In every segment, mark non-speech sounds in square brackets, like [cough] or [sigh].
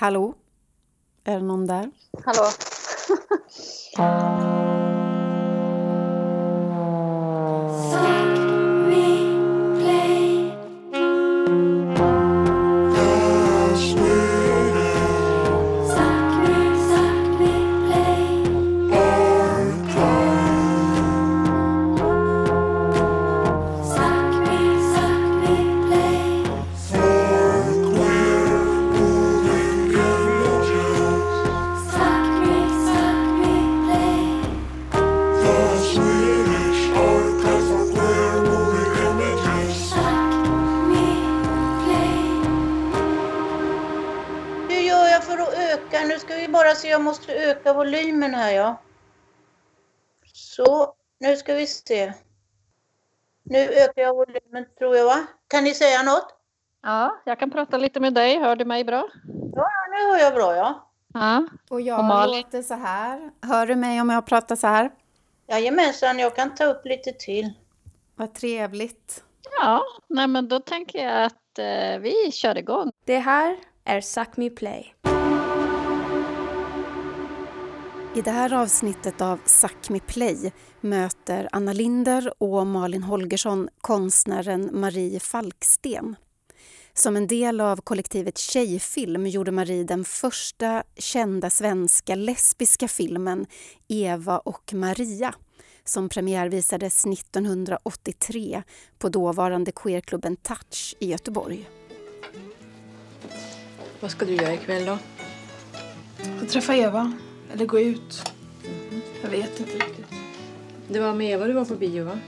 Hallå? Är det någon där? Hallå? [laughs] ni säga något? Ja, jag kan prata lite med dig. Hör du mig bra? Ja, nu hör jag bra ja. Ja. Och jag Och Malin? låter så här. Hör du mig om jag pratar så här? Jajamensan, jag kan ta upp lite till. Vad trevligt. Ja, nej men då tänker jag att eh, vi kör igång. Det här är Sápmi Play. I det här avsnittet av Sápmi Play möter Anna Linder och Malin Holgersson konstnären Marie Falksten. Som en del av kollektivet Tjejfilm gjorde Marie den första kända svenska lesbiska filmen Eva och Maria som premiärvisades 1983 på dåvarande queerklubben Touch i Göteborg. Vad ska du göra ikväll då? Få träffa Eva. Eller gå ut. Jag vet inte riktigt. Det var med Eva du var på bio va?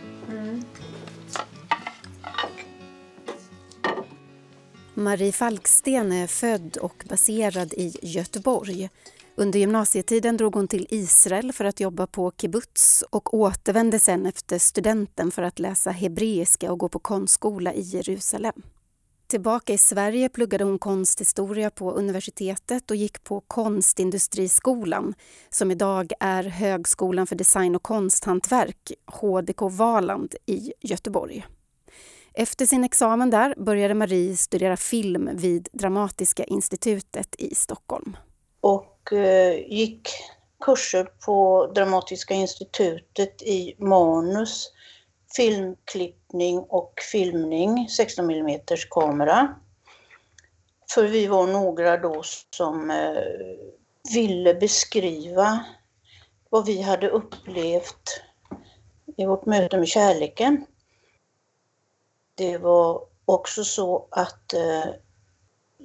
Marie Falksten är född och baserad i Göteborg. Under gymnasietiden drog hon till Israel för att jobba på kibbutz och återvände sen efter studenten för att läsa hebreiska och gå på konstskola i Jerusalem. Tillbaka i Sverige pluggade hon konsthistoria på universitetet och gick på Konstindustriskolan som idag är Högskolan för design och konsthantverk, HDK Valand i Göteborg. Efter sin examen där började Marie studera film vid Dramatiska institutet i Stockholm. och eh, gick kurser på Dramatiska institutet i manus, filmklippning och filmning, 16 mm kamera. För vi var några då som eh, ville beskriva vad vi hade upplevt i vårt möte med kärleken. Det var också så att eh,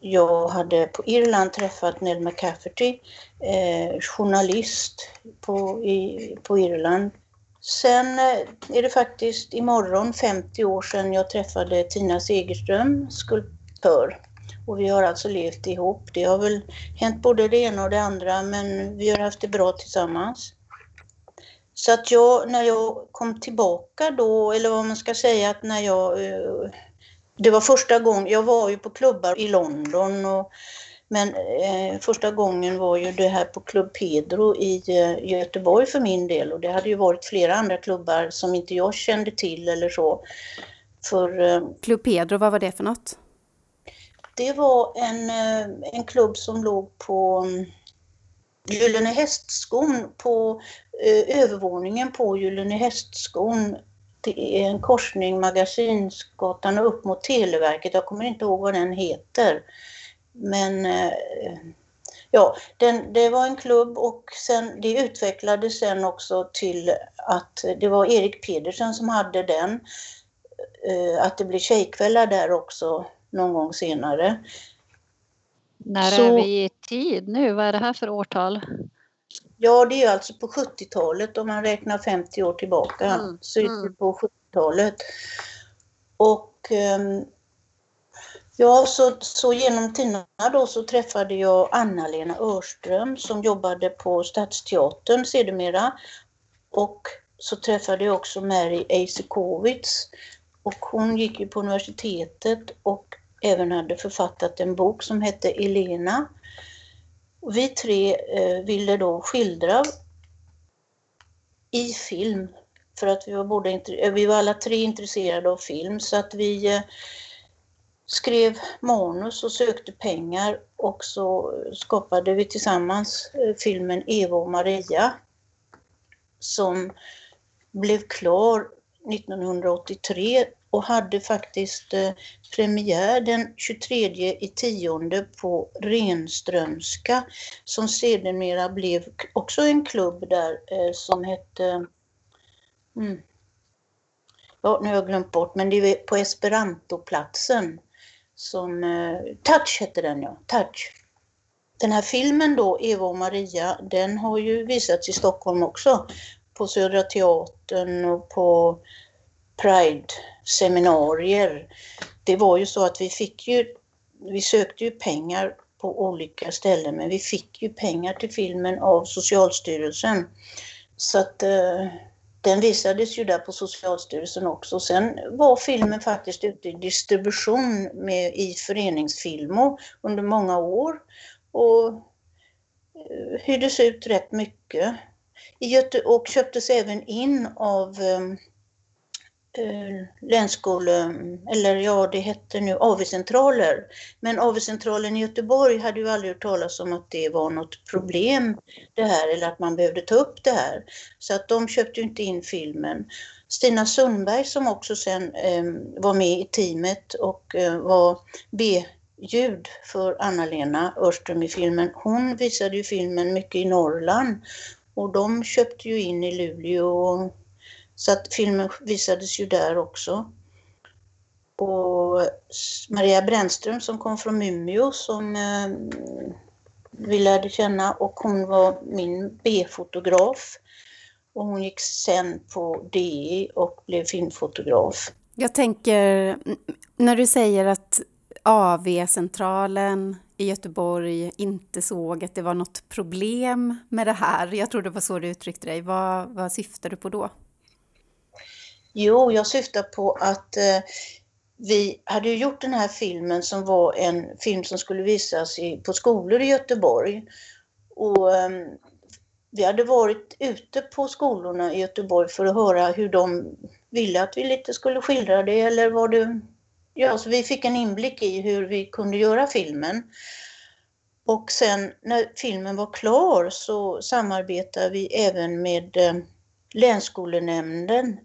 jag hade på Irland träffat Nell McCafferty, eh, journalist på, i, på Irland. Sen eh, är det faktiskt imorgon 50 år sedan jag träffade Tina Segerström, skulptör. Och vi har alltså levt ihop. Det har väl hänt både det ena och det andra men vi har haft det bra tillsammans. Så att jag, när jag kom tillbaka då, eller vad man ska säga, att när jag eh, det var första gången, jag var ju på klubbar i London och, men eh, första gången var ju det här på Club Pedro i eh, Göteborg för min del och det hade ju varit flera andra klubbar som inte jag kände till eller så. För eh, Club Pedro, vad var det för något? det var en, eh, en klubb som låg på mm, Gyllene Hästskon, på eh, övervåningen på Gyllene Hästskon. Det är en korsning Magasinsgatan och upp mot Televerket. Jag kommer inte ihåg vad den heter. Men eh, ja, den, det var en klubb och sen, det utvecklades sen också till att det var Erik Pedersen som hade den. Eh, Att det blev tjejkvällar där också någon gång senare. När Så- är vi i tid nu? Vad är det här för årtal? Ja, det är alltså på 70-talet om man räknar 50 år tillbaka. Mm, Så är det mm. på 70-talet. Och ehm, ja, så, så genom Tina då så träffade jag Anna-Lena Örström som jobbade på Stadsteatern sedermera. Och så träffade jag också Mary Eisekovitz. Och hon gick ju på universitetet och även hade författat en bok som hette Elena. Och vi tre eh, ville då skildra i film, för att vi var, båda, eh, vi var alla tre intresserade av film, så att vi, eh, skrev manus och sökte pengar och så skapade vi tillsammans eh, filmen Eva och Maria som blev klar 1983 och hade faktiskt eh, premiär den 23 i tionde på Renströmska som sedermera blev också en klubb där eh, som hette mm, Ja, nu har jag glömt bort, men det är på Esperantoplatsen. Som, eh, Touch hette den ja, Touch. Den här filmen då, Eva och Maria, den har ju visats i Stockholm också. På Södra Teatern och på Pride-seminarier. Det var ju så att vi fick ju, vi sökte ju pengar på olika ställen men vi fick ju pengar till filmen av Socialstyrelsen. Så att eh, den visades ju där på Socialstyrelsen också. Sen var filmen faktiskt ute i distribution med, i föreningsfilmer under många år och eh, hyrdes ut rätt mycket. I Göte och köptes även in av ehm, Eh, länsskolor, eller ja det hette nu AV-centraler. Men AV-centralen i Göteborg hade ju aldrig hört talas om att det var något problem det här eller att man behövde ta upp det här. Så att de köpte ju inte in filmen. Stina Sundberg som också sen eh, var med i teamet och eh, var B-ljud för Anna-Lena Örström i filmen. Hon visade ju filmen mycket i Norrland och de köpte ju in i Luleå så att filmen visades ju där också. Och Maria Brännström som kom från Umeå som eh, vi lärde känna och hon var min B-fotograf. Och hon gick sen på DI och blev filmfotograf. Jag tänker, när du säger att AV-centralen i Göteborg inte såg att det var något problem med det här. Jag tror det var så du uttryckte dig. Vad, vad syftar du på då? Jo, jag syftar på att eh, vi hade ju gjort den här filmen som var en film som skulle visas i, på skolor i Göteborg. Och eh, vi hade varit ute på skolorna i Göteborg för att höra hur de ville att vi lite skulle skildra det eller vad det... Ja, så vi fick en inblick i hur vi kunde göra filmen. Och sen när filmen var klar så samarbetade vi även med eh, länsskolnämnden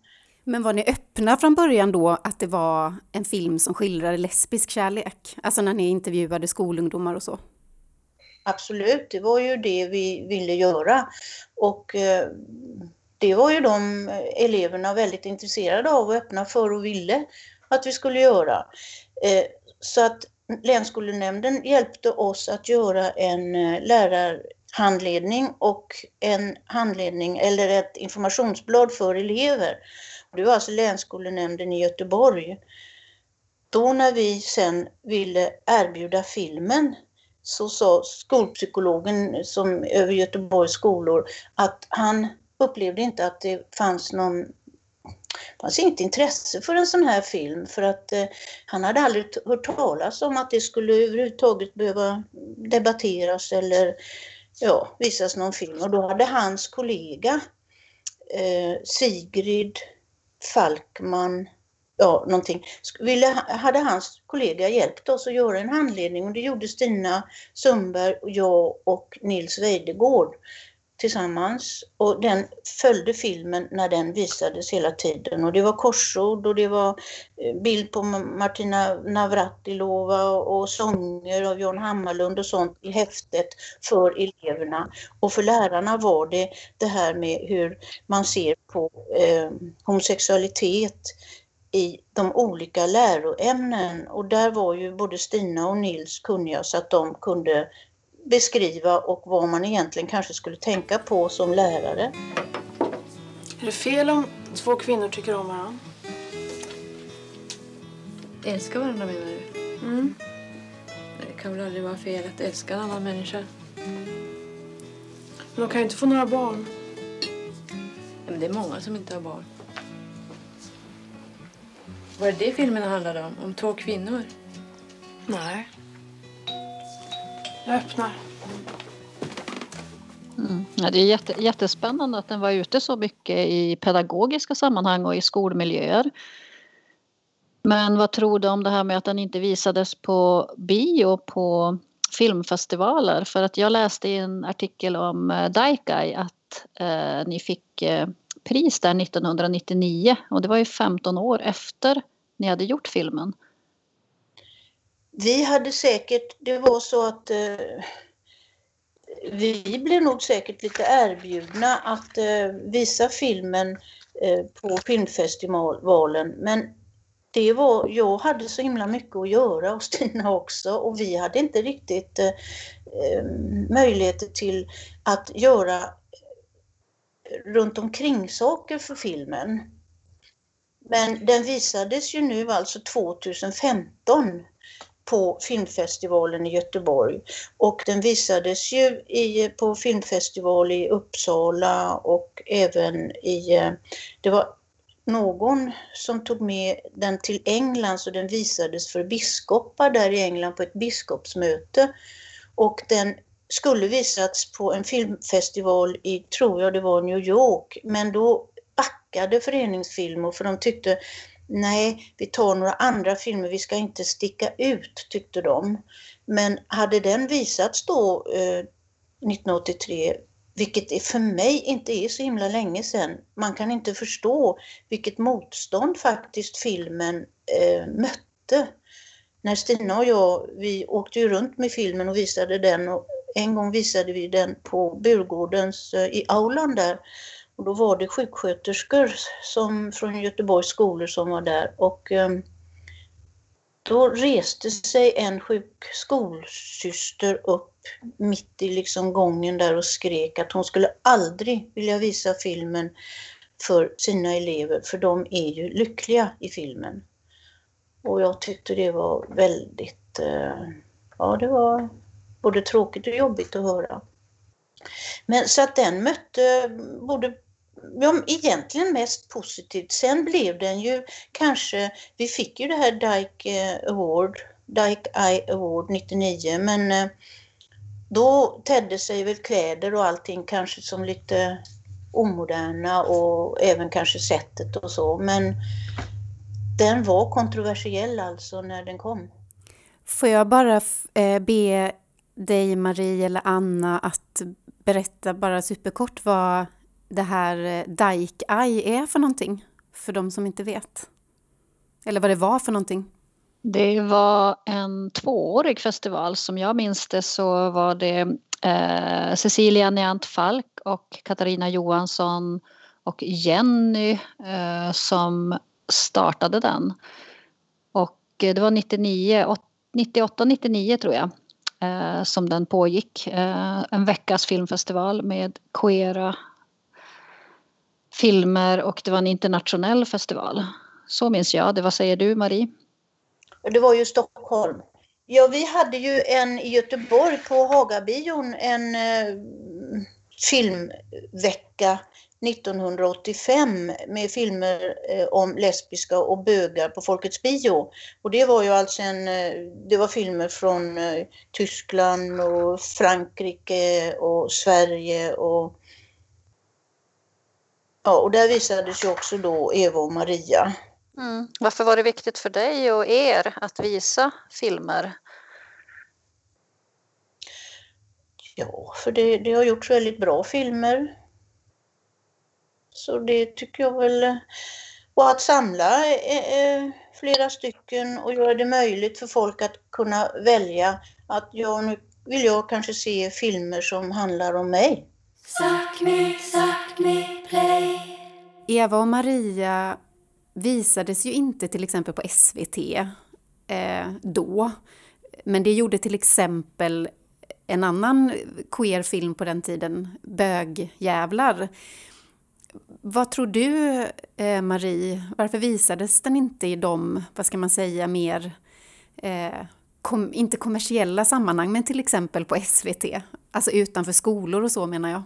men var ni öppna från början då att det var en film som skildrade lesbisk kärlek? Alltså när ni intervjuade skolungdomar och så? Absolut, det var ju det vi ville göra. Och eh, det var ju de eleverna väldigt intresserade av och öppna för och ville att vi skulle göra. Eh, så att länsskolnämnden hjälpte oss att göra en eh, lärarhandledning och en handledning eller ett informationsblad för elever det var alltså länsskolnämnden i Göteborg. Då när vi sen ville erbjuda filmen så sa skolpsykologen som över Göteborgs skolor att han upplevde inte att det fanns någon det fanns inget intresse för en sån här film för att eh, han hade aldrig hört talas om att det skulle överhuvudtaget behöva debatteras eller ja, visas någon film. Och då hade hans kollega eh, Sigrid Falkman, ja någonting, ville, hade hans kollega hjälpt oss att göra en handledning och det gjorde Stina Sundberg, och jag och Nils Weidegård tillsammans. Och den följde filmen när den visades hela tiden. Och det var korsord och det var eh, bild på Martina Navratilova och sånger av John Hammarlund och sånt i häftet för eleverna. Och för lärarna var det det här med hur man ser på eh, homosexualitet i de olika läroämnen. Och där var ju både Stina och Nils kunniga så att de kunde beskriva och vad man egentligen kanske skulle tänka på som lärare. Är det fel om två kvinnor tycker om varandra? Älska varandra menar du? Mm. Det kan väl aldrig vara fel att älska en annan människa? Men de kan ju inte få några barn. Ja, men det är många som inte har barn. Var det det filmen handlade om? Om två kvinnor? Nej. Jag öppnar. Mm. Ja, det är jätte, jättespännande att den var ute så mycket i pedagogiska sammanhang och i skolmiljöer. Men vad tror du om det här med att den inte visades på bio på filmfestivaler? För att jag läste i en artikel om eh, Daikai att eh, ni fick eh, pris där 1999 och det var ju 15 år efter ni hade gjort filmen. Vi hade säkert, det var så att eh, vi blev nog säkert lite erbjudna att eh, visa filmen eh, på filmfestivalen. Men det var, jag hade så himla mycket att göra och Stina också. Och vi hade inte riktigt eh, eh möjligheter till att göra eh, runt omkring saker för filmen. Men den visades ju nu alltså 2015 på filmfestivalen i Göteborg och den visades ju i, på filmfestival i Uppsala och även i, eh, det var någon som tog med den till England så den visades för biskopar där i England på ett biskopsmöte. Och den skulle visats på en filmfestival i, tror jag det var New York, men då backade Föreningsfilmer för de tyckte nej, vi tar några andra filmer, vi ska inte sticka ut, tyckte de. Men hade den visats då eh, 1983 vilket för mig inte är så himla länge sedan. Man kan inte förstå vilket motstånd faktiskt filmen eh, mötte. När Stina och jag, vi åkte ju runt med filmen och visade den och en gång visade vi den på Burgårdens, eh, i aulan där. Och då var det sjuksköterskor som, från Göteborgs skolor som var där och eh, då reste sig en sjuk skolsyster upp mitt i liksom gången där och skrek att hon skulle aldrig vilja visa filmen för sina elever, för de är ju lyckliga i filmen. Och jag tyckte det var väldigt, eh, ja det var både tråkigt och jobbigt att höra. Men så att den mötte både ja, egentligen mest positivt. Sen blev den ju kanske, vi fick ju det här Dike eh, Award, Dike Eye Award 99, men eh, då tedde sig väl kläder och allting kanske som lite omoderna och även kanske sättet och så. Men den var kontroversiell alltså när den kom. Får jag bara eh, be dig Marie eller Anna att berätta bara superkort vad det här eh, Dike Eye är för någonting? För de som inte vet. Eller vad det var för någonting. Det var en tvåårig festival. Som jag minns det så var det eh, Cecilia Neant Falk och Katarina Johansson och Jenny eh, som startade den. Och eh, det var 98, 99 tror jag eh, som den pågick. Eh, en veckas filmfestival med queera filmer och det var en internationell festival. Så minns jag det. Vad säger du Marie? Det var ju Stockholm. Ja, vi hade ju en i Göteborg på Hagabion en eh, filmvecka 1985 med filmer eh, om lesbiska och bögar på Folkets bio. Och det var ju alltså en, eh, det var filmer från eh, Tyskland och Frankrike och Sverige och Ja, och där visades ju också då Eva och Maria. Mm. Varför var det viktigt för dig och er att visa filmer? Ja, för det, det har gjorts väldigt bra filmer. Så det tycker jag väl. Och att samla eh, flera stycken och göra det möjligt för folk att kunna välja att ja, nu vill jag kanske se filmer som handlar om mig. Suck me, suck. Eva och Maria visades ju inte till exempel på SVT eh, då. Men det gjorde till exempel en annan queer-film på den tiden, Bögjävlar. Vad tror du, eh, Marie, varför visades den inte i de, vad ska man säga, mer, eh, kom, inte kommersiella sammanhang, men till exempel på SVT? Alltså utanför skolor och så menar jag.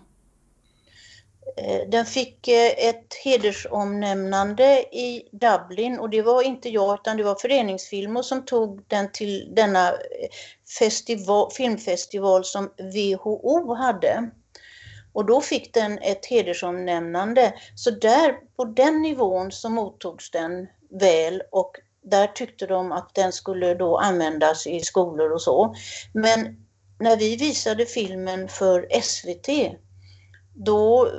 Eh, den fick eh, ett hedersomnämnande i Dublin och det var inte jag utan det var Föreningsfilmer som tog den till denna eh, festival, filmfestival som WHO hade. Och då fick den ett hedersomnämnande. Så där, på den nivån så mottogs den väl och där tyckte de att den skulle då användas i skolor och så. Men när vi visade filmen för SVT, då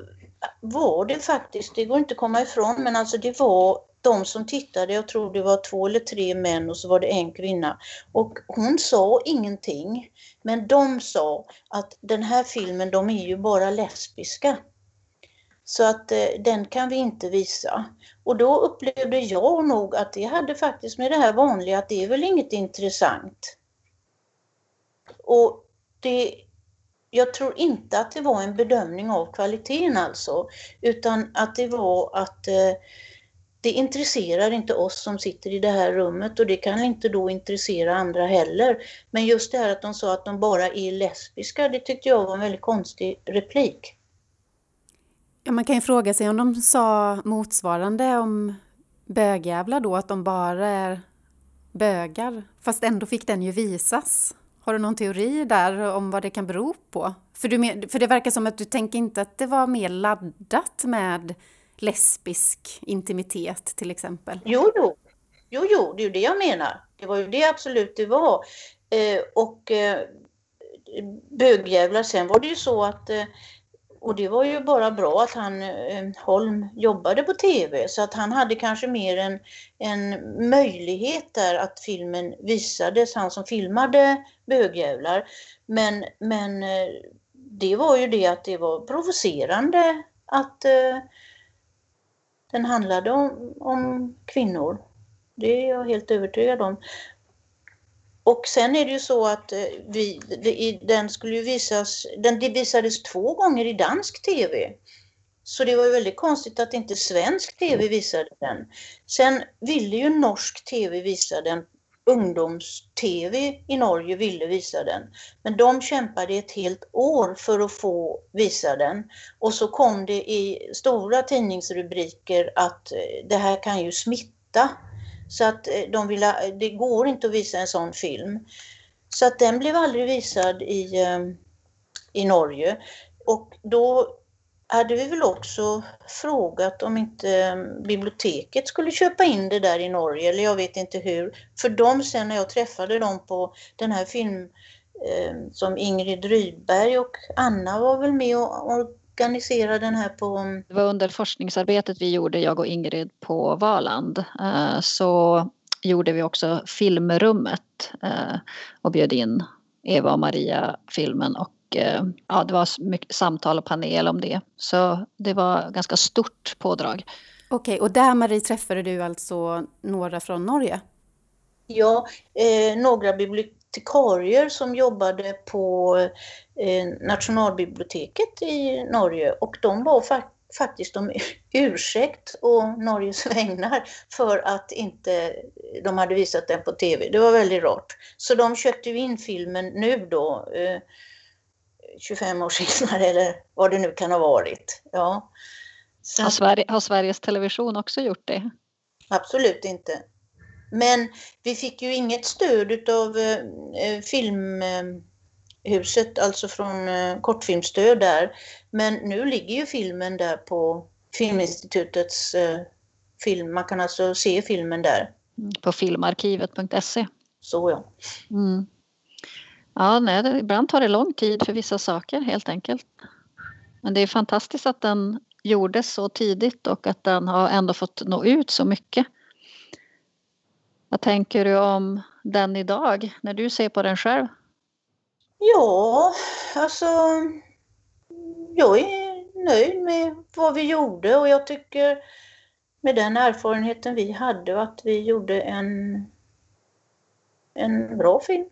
var det faktiskt, det går inte att komma ifrån, men alltså det var de som tittade, jag tror det var två eller tre män och så var det en kvinna. Och hon sa ingenting, men de sa att den här filmen, de är ju bara lesbiska. Så att eh, den kan vi inte visa. Och då upplevde jag nog att det hade faktiskt med det här vanliga att det är väl inget intressant. Och det, jag tror inte att det var en bedömning av kvaliteten alltså, utan att det var att eh, det intresserar inte oss som sitter i det här rummet och det kan inte då intressera andra heller. Men just det här att de sa att de bara är lesbiska, det tyckte jag var en väldigt konstig replik. Ja, man kan ju fråga sig om de sa motsvarande om bögjävlar då, att de bara är bögar, fast ändå fick den ju visas. Har du någon teori där om vad det kan bero på? För, du, för det verkar som att du tänker inte att det var mer laddat med lesbisk intimitet till exempel? Jo, jo, jo, jo det är ju det jag menar. Det var ju det absolut det var. Eh, och eh, bögjävlar, sen var det ju så att eh, och det var ju bara bra att han, eh, Holm, jobbade på TV så att han hade kanske mer en, en möjlighet där att filmen visades, han som filmade bögjävlar. Men, men eh, det var ju det att det var provocerande att eh, den handlade om, om kvinnor. Det är jag helt övertygad om. Och sen är det ju så att eh, vi, den skulle ju visas, den det visades två gånger i dansk TV. Så det var ju väldigt konstigt att inte svensk TV visade den. Sen ville ju norsk TV visa den, ungdoms-TV i Norge ville visa den. Men de kämpade ett helt år för att få visa den. Och så kom det i stora tidningsrubriker att eh, det här kan ju smitta. Så att eh, de ville, eh, det går inte att visa en sån film. Så att den blev aldrig visad i, eh, i Norge. Och då hade vi väl också frågat om inte biblioteket skulle köpa in det där i Norge, eller jag vet inte hur. För de sen när jag träffade dem på den här film som Ingrid Rydberg och Anna var väl med och organisera den här på... Det var under forskningsarbetet vi gjorde, jag och Ingrid, på Valand. Eh, så gjorde vi också filmrummet eh, och bjöd in Eva och Maria filmen och eh, ja, det var mycket samtal och panel om det. Så det var ganska stort pådrag. Okej, och där Marie träffade du alltså några från Norge? Ja, eh, några bibliotekarier som jobbade på eh, Nationalbiblioteket i Norge och de var fa faktiskt om [laughs] ursäkt och Norges vägnar för att inte de hade visat den på TV. Det var väldigt rart. Så de köpte ju in filmen nu då, eh, 25 år senare eller vad det nu kan ha varit. Ja. Så, har, Sverige, har Sveriges Television också gjort det? Absolut inte. Men vi fick ju inget stöd av eh, eh, Filmhuset, alltså från eh, kortfilmstöd där. Men nu ligger ju filmen där på Filminstitutets eh, film. Man kan alltså se filmen där. På filmarkivet.se. Så ja. Mm. Ja, nej, ibland tar det lång tid för vissa saker helt enkelt. Men det är fantastiskt att den gjordes så tidigt och att den har ändå fått nå ut så mycket. Vad tänker du om den idag, när du ser på den själv? Ja, alltså jag är nöjd med vad vi gjorde och jag tycker med den erfarenheten vi hade att vi gjorde en, en bra film.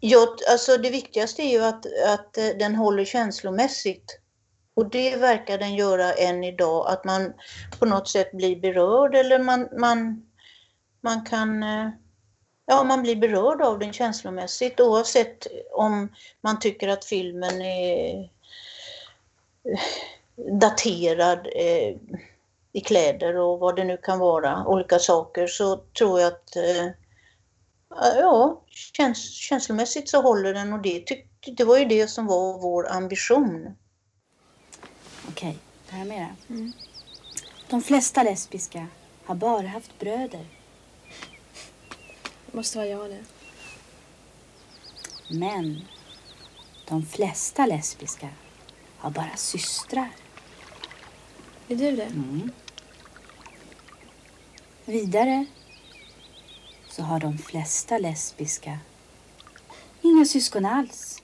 Jag, alltså det viktigaste är ju att, att eh, den håller känslomässigt. Och det verkar den göra än idag, att man på något sätt blir berörd eller man, man man kan eh, ja, man blir berörd av den känslomässigt oavsett om man tycker att filmen är eh, daterad eh, i kläder och vad det nu kan vara, olika saker, så tror jag att ja, käns känslomässigt så håller den och det, det var ju det som var vår ambition. Okej, det här mera. Mm. De flesta lesbiska har bara haft bröder Måste vara jag nu. Men de flesta lesbiska har bara systrar. Är du det? Mm. Vidare så har de flesta lesbiska inga syskon alls.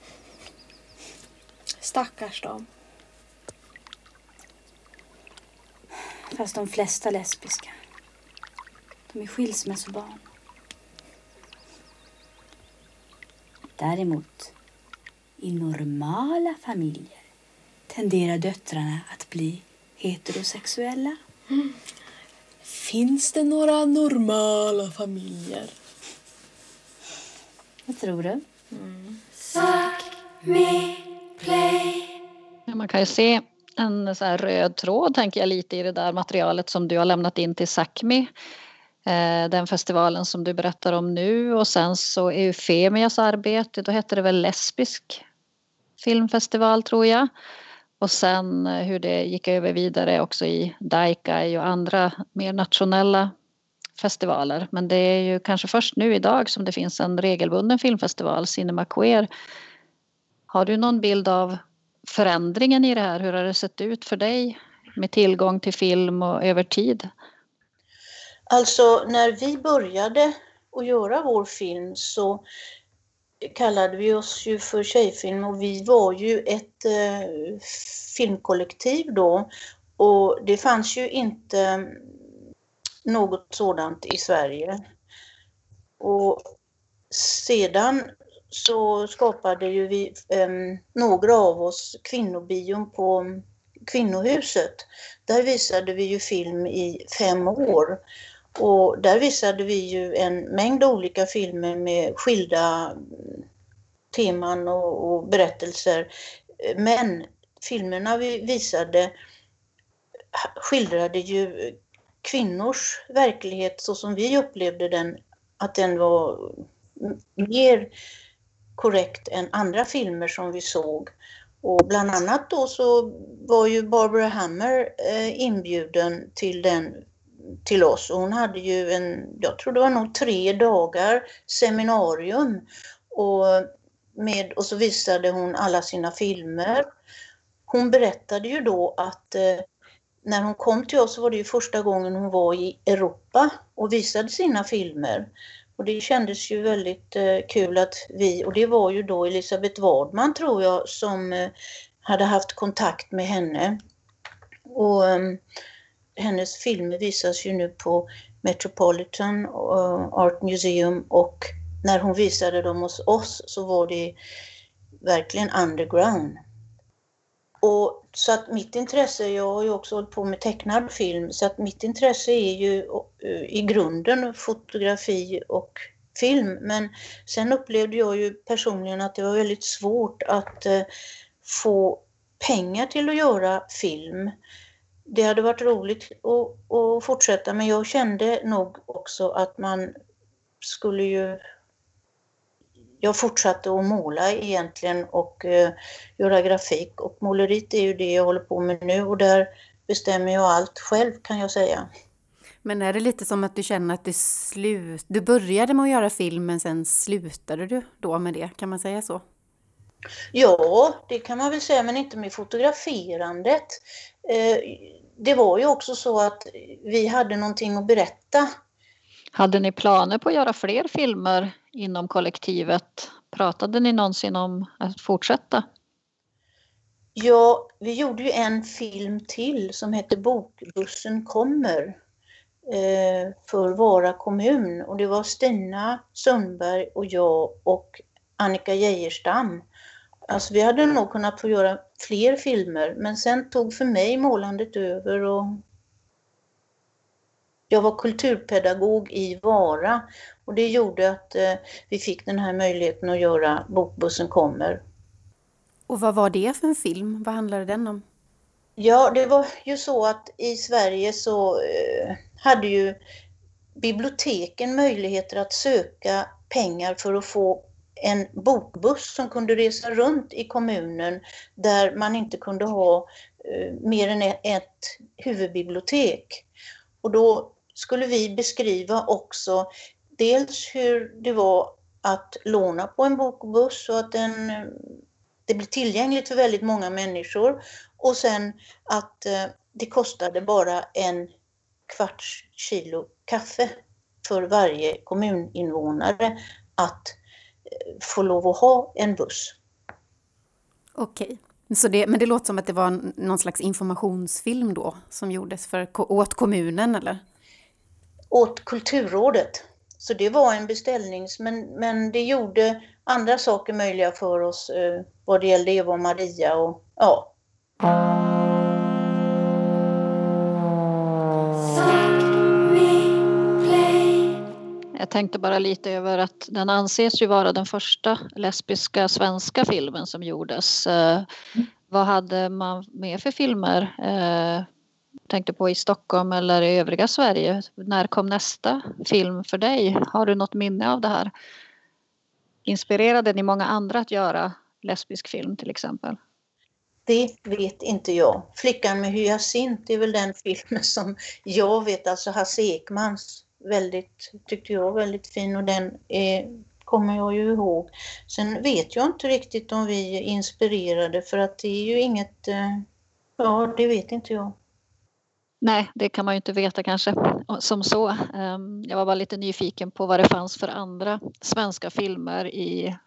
Stackars dem. Fast de flesta lesbiska, de är skilsmässobarn. Däremot, i normala familjer tenderar döttrarna att bli heterosexuella. Finns det några normala familjer? Vad tror du? Ja, Man kan ju se en så här röd tråd tänker jag lite i det där materialet som du har lämnat in till Sápmi. Eh, den festivalen som du berättar om nu och sen så Eufemias arbete, då hette det väl lesbisk filmfestival tror jag. Och sen eh, hur det gick över vidare också i Daikai och andra mer nationella festivaler. Men det är ju kanske först nu idag som det finns en regelbunden filmfestival, Cinema Queer. Har du någon bild av förändringen i det här? Hur har det sett ut för dig med tillgång till film och över tid? Alltså när vi började att göra vår film så kallade vi oss ju för Tjejfilm och vi var ju ett eh, filmkollektiv då och det fanns ju inte något sådant i Sverige. Och sedan så skapade ju vi, eh, några av oss, kvinnobion på Kvinnohuset. Där visade vi ju film i fem år. Och där visade vi ju en mängd olika filmer med skilda teman och, och berättelser. Men filmerna vi visade skildrade ju kvinnors verklighet så som vi upplevde den, att den var mer korrekt än andra filmer som vi såg. Och bland annat då så var ju Barbara Hammer eh, inbjuden till den till oss och hon hade ju en, jag tror det var nog tre dagar seminarium och, med, och så visade hon alla sina filmer. Hon berättade ju då att eh, när hon kom till oss så var det ju första gången hon var i Europa och visade sina filmer. Och det kändes ju väldigt eh, kul att vi, och det var ju då Elisabeth Wadman tror jag som eh, hade haft kontakt med henne. Och ehm, hennes filmer visas ju nu på Metropolitan eh, Art Museum och när hon visade dem hos oss så var det verkligen underground. Och så att mitt intresse, jag har ju också hållit på med tecknad film, så att mitt intresse är ju eh, i grunden fotografi och film. Men sen upplevde jag ju personligen att det var väldigt svårt att eh, få pengar till att göra film. Det hade varit roligt att, att fortsätta men jag kände nog också att man skulle ju jag fortsatte att måla egentligen och uh, göra grafik och måleriet är ju det jag håller på med nu och där bestämmer jag allt själv kan jag säga. Men är det lite som att du känner att du slut... Du började med att göra film men sen slutade du då med det, kan man säga så? Ja, det kan man väl säga, men inte med fotograferandet. Uh, det var ju också så att vi hade någonting att berätta. Hade ni planer på att göra fler filmer inom kollektivet? Pratade ni någonsin om att fortsätta? Ja, vi gjorde ju en film till som hette Bokbussen kommer eh, för Vara kommun och det var Stina Sundberg och jag och Annika Geijerstam. Alltså vi hade nog kunnat få göra fler filmer men sen tog för mig målandet över och jag var kulturpedagog i Vara och det gjorde att eh, vi fick den här möjligheten att göra Bokbussen kommer. Och vad var det för en film? Vad handlade den om? Ja, det var ju så att i Sverige så eh, hade ju biblioteken möjligheter att söka pengar för att få en bokbuss som kunde resa runt i kommunen där man inte kunde ha eh, mer än e-, ett huvudbibliotek. Och då skulle vi beskriva också dels hur det var att låna på en bokbuss och att den, eh, det blev tillgängligt för väldigt många människor. Och sen att eh, det kostade bara en kvarts kilo kaffe för varje kommuninvånare att få lov att ha en buss. Okej, så det, men det låter som att det var någon slags informationsfilm då som gjordes för, åt kommunen eller? Åt Kulturrådet. Så det var en beställning, men, men det gjorde andra saker möjliga för oss eh, vad det gällde Eva och Maria och ja. Jag tänkte bara lite över att den anses ju vara den första lesbiska svenska filmen som gjordes. Eh, vad hade man med för filmer? Eh, tänkte på i Stockholm eller i övriga Sverige. När kom nästa film för dig? Har du något minne av det här? Inspirerade ni många andra att göra lesbisk film till exempel? Det vet inte jag. Flickan med hyacint är väl den filmen som jag vet, alltså Hasse Ekmans, väldigt, tyckte jag väldigt fin och den är, kommer jag ju ihåg. Sen vet jag inte riktigt om vi är inspirerade för att det är ju inget, eh, ja det vet inte jag. Nej, det kan man ju inte veta kanske som så. Ehm, jag var bara lite nyfiken på vad det fanns för andra svenska filmer i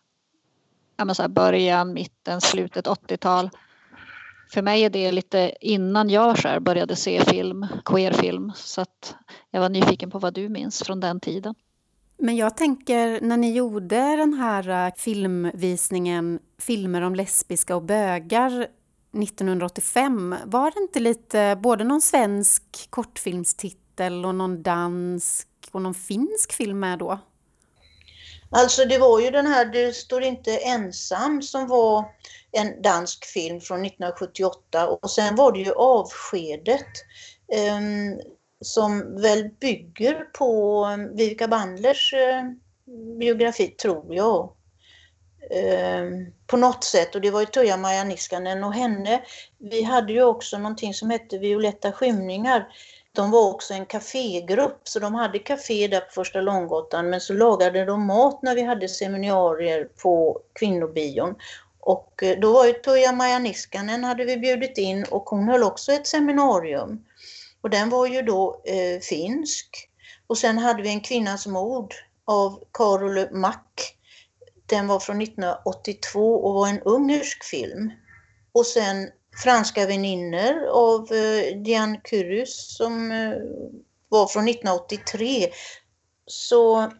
ja, så här början, mitten, slutet 80-tal. För mig är det lite innan jag själv började se film, queerfilm. Så att jag var nyfiken på vad du minns från den tiden. Men jag tänker, när ni gjorde den här äh, filmvisningen Filmer om lesbiska och bögar 1985, var det inte lite både någon svensk kortfilmstitel och någon dansk och någon finsk film med då? Alltså det var ju den här Du står inte ensam som var en dansk film från 1978 och sen var det ju Avskedet eh, som väl bygger på ehm, Vivica Bandlers eh, biografi, tror jag. Ehm, på något sätt och det var ju Tuija-Maja Niskanen och henne. Vi hade ju också någonting som hette Violetta skymningar. De var också en kafégrupp så de hade kafé där på Första Långgatan men så lagade de mat när vi hade seminarier på kvinnobion. Och eh, då var ju Tuija-Maja Niskanen hade vi bjudit in och hon höll också ett seminarium. Och den var ju då eh, finsk. Och sen hade vi en kvinnas mord av Karol Mack den var från 1982 och var en ungersk film. Och sen Franska väninnor av eh, Diane Curus som eh, var från 1983. Så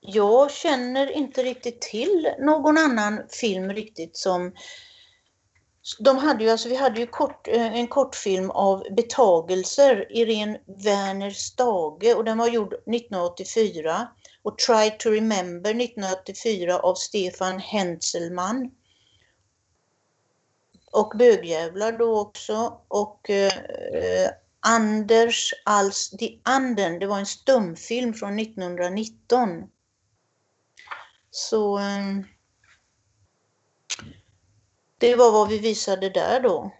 jag känner inte riktigt till någon annan film riktigt som de hade ju, alltså, vi hade ju kort, eh, en kortfilm av Betagelser, Irene Werner Stage och den var gjord 1984 och Try to Remember 1984 av Stefan Henselman. Och Bögjävlar då också och eh, Anders Als the Anden, det var en stumfilm från 1919. Så eh, det var vad vi visade där då.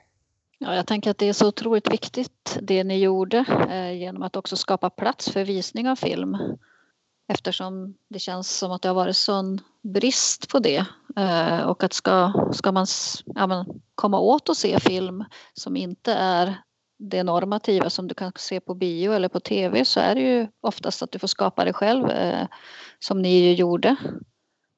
Ja, jag tänker att det är så otroligt viktigt det ni gjorde eh, genom att också skapa plats för visning av film eftersom det känns som att det har varit sån brist på det eh, och att ska, ska man ja, men, komma åt och se film som inte är det normativa som du kan se på bio eller på tv så är det ju oftast att du får skapa det själv eh, som ni ju gjorde.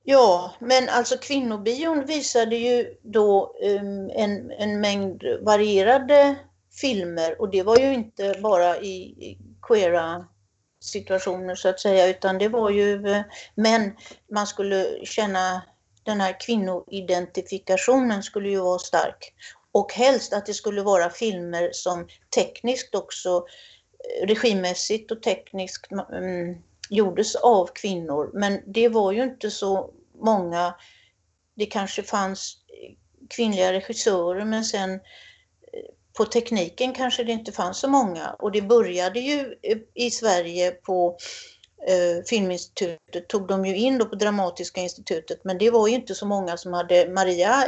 Ja, men alltså kvinnobion visade ju då um, en, en mängd varierade filmer och det var ju inte bara i, i queera situationer så att säga, utan det var ju, eh, män. man skulle känna den här kvinnoidentifikationen skulle ju vara stark. Och helst att det skulle vara filmer som tekniskt också, eh, regimässigt och tekniskt um, gjordes av kvinnor. Men det var ju inte så många, det kanske fanns kvinnliga regissörer men sen på tekniken kanske det inte fanns så många. Och det började ju eh, i Sverige på eh, Filminstitutet tog de ju in då på Dramatiska institutet. Men det var ju inte så många som hade, Maria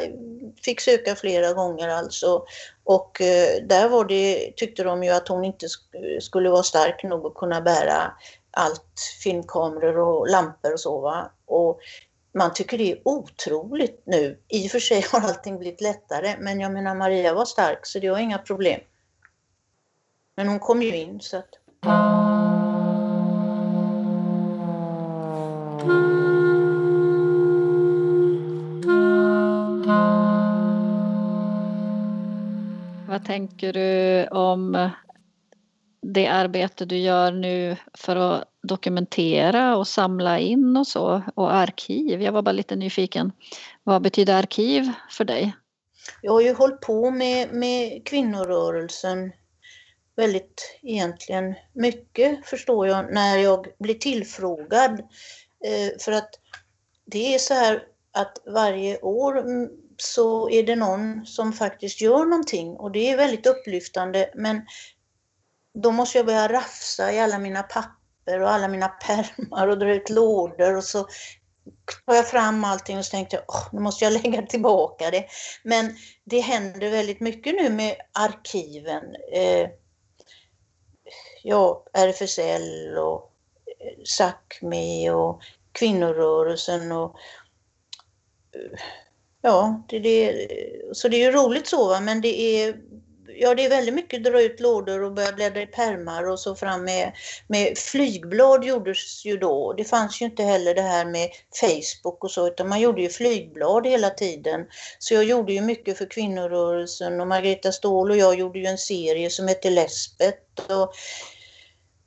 fick söka flera gånger alltså. Och eh, där var det, tyckte de ju att hon inte sk- skulle vara stark nog att kunna bära allt, filmkameror och lampor och så va. Och man tycker det är otroligt nu. I och för sig har allting blivit lättare men jag menar Maria var stark så det var inga problem. Men hon kom ju in så att Vad tänker du om det arbete du gör nu för att dokumentera och samla in och så och arkiv? Jag var bara lite nyfiken. Vad betyder arkiv för dig? Jag har ju hållit på med, med kvinnorörelsen väldigt egentligen mycket förstår jag när jag blir tillfrågad. Eh, för att det är så här att varje år så är det någon som faktiskt gör någonting och det är väldigt upplyftande men då måste jag börja rafsa i alla mina papper och alla mina pärmar och dra ut lådor och så tar jag fram allting och så tänkte jag, oh, nu måste jag [laughs] lägga tillbaka det. Men det händer väldigt mycket nu med arkiven. Eh, ja, RFSL och eh, SACMI och kvinnorörelsen och eh, ja, det, det, så det är ju roligt så va, men det är Ja, det är väldigt mycket dra ut lådor och börja bläddra i pärmar och så fram med, med flygblad gjordes ju då. Det fanns ju inte heller det här med Facebook och så utan man gjorde ju flygblad hela tiden. Så jag gjorde ju mycket för kvinnorörelsen och Margareta Ståhl och jag gjorde ju en serie som hette Lesbet. Och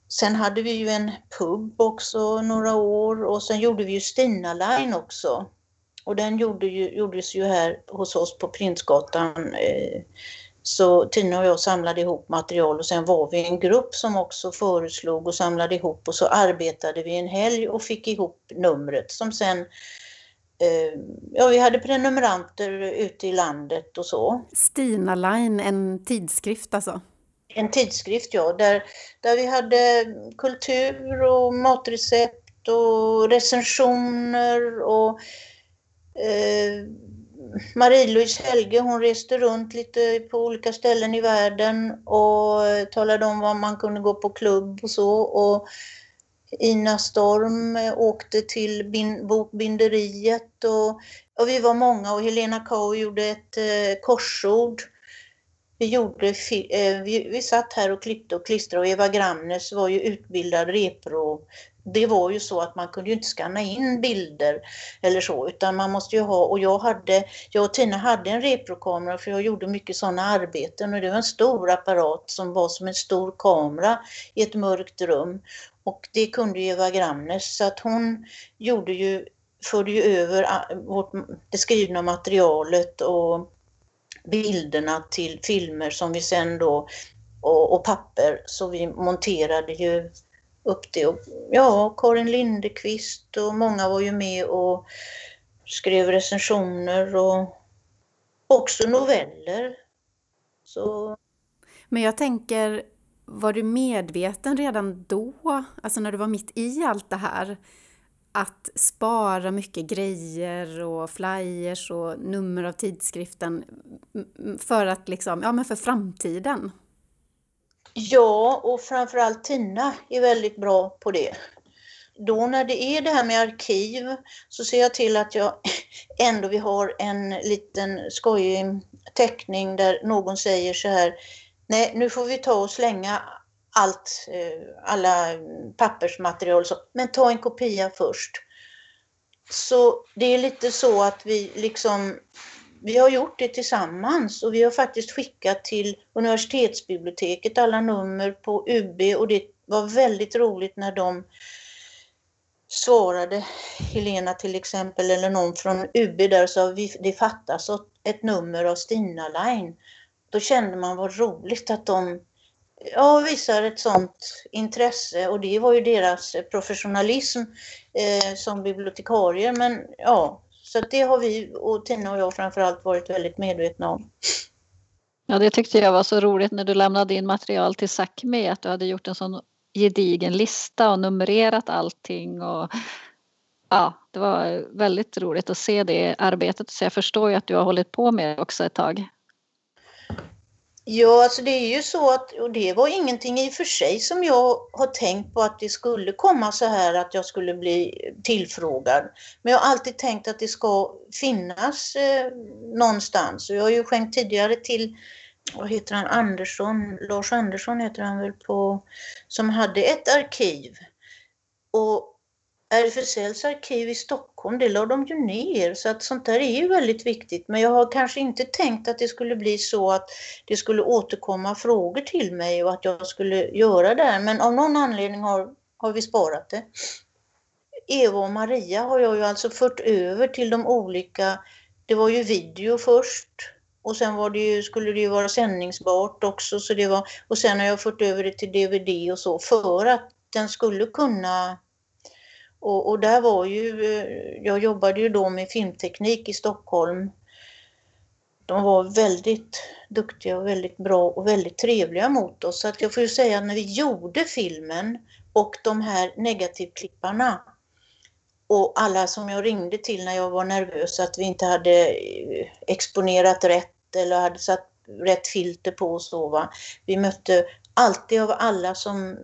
sen hade vi ju en pub också några år och sen gjorde vi ju Stina Line också. Och den gjorde ju, gjordes ju här hos oss på Prinsgatan eh, så Tina och jag samlade ihop material och sen var vi en grupp som också föreslog och samlade ihop och så arbetade vi en helg och fick ihop numret som sen eh, Ja, vi hade prenumeranter ute i landet och så. Stina Line, en tidskrift alltså? En tidskrift, ja, där, där vi hade kultur och matrecept och recensioner och eh, Marie-Louise Helge hon reste runt lite på olika ställen i världen och talade om var man kunde gå på klubb och så. Och Ina Storm åkte till bokbinderiet och, och, vi var många och Helena Kau gjorde ett eh, korsord. Vi, gjorde, eh, vi, vi satt här och klippte och klistrade och Eva Gramnes var ju utbildad repro det var ju så att man kunde ju inte skanna in bilder eller så utan man måste ju ha och jag hade, jag och Tina hade en reprokamera för jag gjorde mycket sådana arbeten och det var en stor apparat som var som en stor kamera i ett mörkt rum och det kunde ju Eva Gramnes. Så att hon gjorde ju, förde ju över ah, vårt, det skrivna materialet och bilderna till filmer som vi sen då och, och papper så vi monterade ju upp det. Och, ja, Karin Lindekvist och många var ju med och skrev recensioner och också noveller. Så... Men jag tänker, var du medveten redan då, alltså när du var mitt i allt det här, att spara mycket grejer och flyers och nummer av tidskriften för att liksom, ja men för framtiden? Ja, och framförallt Tina är väldigt bra på det. Då när det är det här med arkiv så ser jag till att jag [laughs] ändå vi har en liten skojig teckning där någon säger så här Nej, nu får vi ta och slänga allt, eh, alla pappersmaterial, så, men ta en kopia först. Så det är lite så att vi liksom vi har gjort det tillsammans och vi har faktiskt skickat till universitetsbiblioteket alla nummer på UB och det var väldigt roligt när de svarade, Helena till exempel, eller någon från UB där och sa vi, det fattas ett nummer av Stina Line. Då kände man vad roligt att de ja, visar ett sånt intresse och det var ju deras professionalism eh, som bibliotekarier. Men ja, så det har vi och Tina och jag framförallt varit väldigt medvetna om. Ja, det tyckte jag var så roligt när du lämnade in material till Sápmi att du hade gjort en sån gedigen lista och numrerat allting. Och, ja, det var väldigt roligt att se det arbetet. Så jag förstår ju att du har hållit på med det också ett tag. Ja, alltså det är ju så att, och det var ingenting i och för sig som jag har tänkt på att det skulle komma så här att jag skulle bli tillfrågad. Men jag har alltid tänkt att det ska finnas eh, någonstans. Och jag har ju skänkt tidigare till, vad heter han, Andersson, Lars Andersson heter han väl på, som hade ett arkiv. Och RFSLs arkiv i Stockholm, det la de ju ner så att sånt där är ju väldigt viktigt. Men jag har kanske inte tänkt att det skulle bli så att det skulle återkomma frågor till mig och att jag skulle göra det. här. Men av någon anledning har, har vi sparat det. Eva och Maria har jag ju alltså fört över till de olika, det var ju video först och sen var det ju, skulle det ju vara sändningsbart också så det var, och sen har jag fört över det till DVD och så för att den skulle kunna och, och, där var ju, eh, jag jobbade ju då med filmteknik i Stockholm. De var väldigt duktiga och väldigt bra och väldigt trevliga mot oss. Så att jag får ju säga att när vi gjorde filmen och de här negativklipparna och alla som jag ringde till när jag var nervös att vi inte hade eh, exponerat rätt eller hade satt rätt filter på och så. Va? Vi mötte alltid av alla som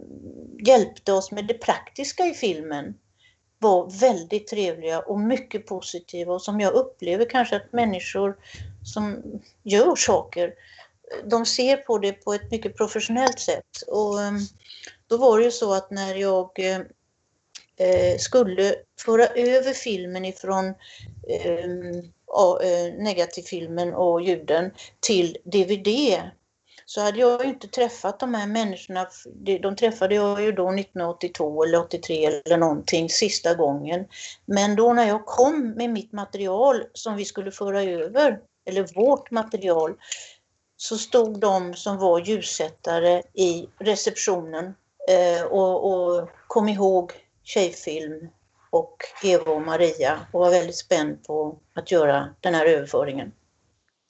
hjälpte oss med det praktiska i filmen var väldigt trevliga och mycket positiva och som jag upplever kanske att människor som gör saker, de ser på det på ett mycket professionellt sätt. Och ehm, då var det ju så att när jag eh, eh, skulle föra över filmen ifrån ehm, eh, negativfilmen och ljuden till DVD så hade jag inte träffat de här människorna. De träffade jag ju då 1982 eller 83 eller någonting sista gången. Men då när jag kom med mitt material som vi skulle föra över, eller vårt material, så stod de som var ljussättare i receptionen eh, och, och kom ihåg Tjejfilm och Eva och Maria och var väldigt spänd på att göra den här överföringen.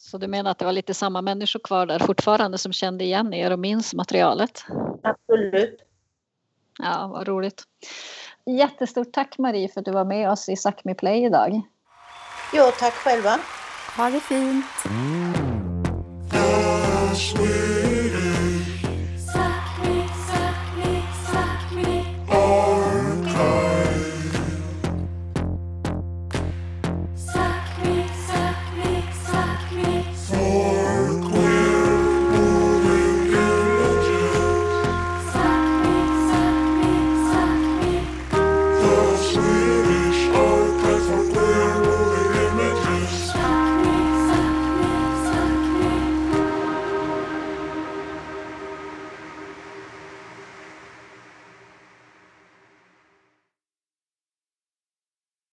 Så du menar att det var lite samma människor kvar där fortfarande som kände igen er och minns materialet? Absolut. Ja, vad roligt. Jättestort tack Marie för att du var med oss i Sápmi Play idag. Ja, tack själva. Ha det fint.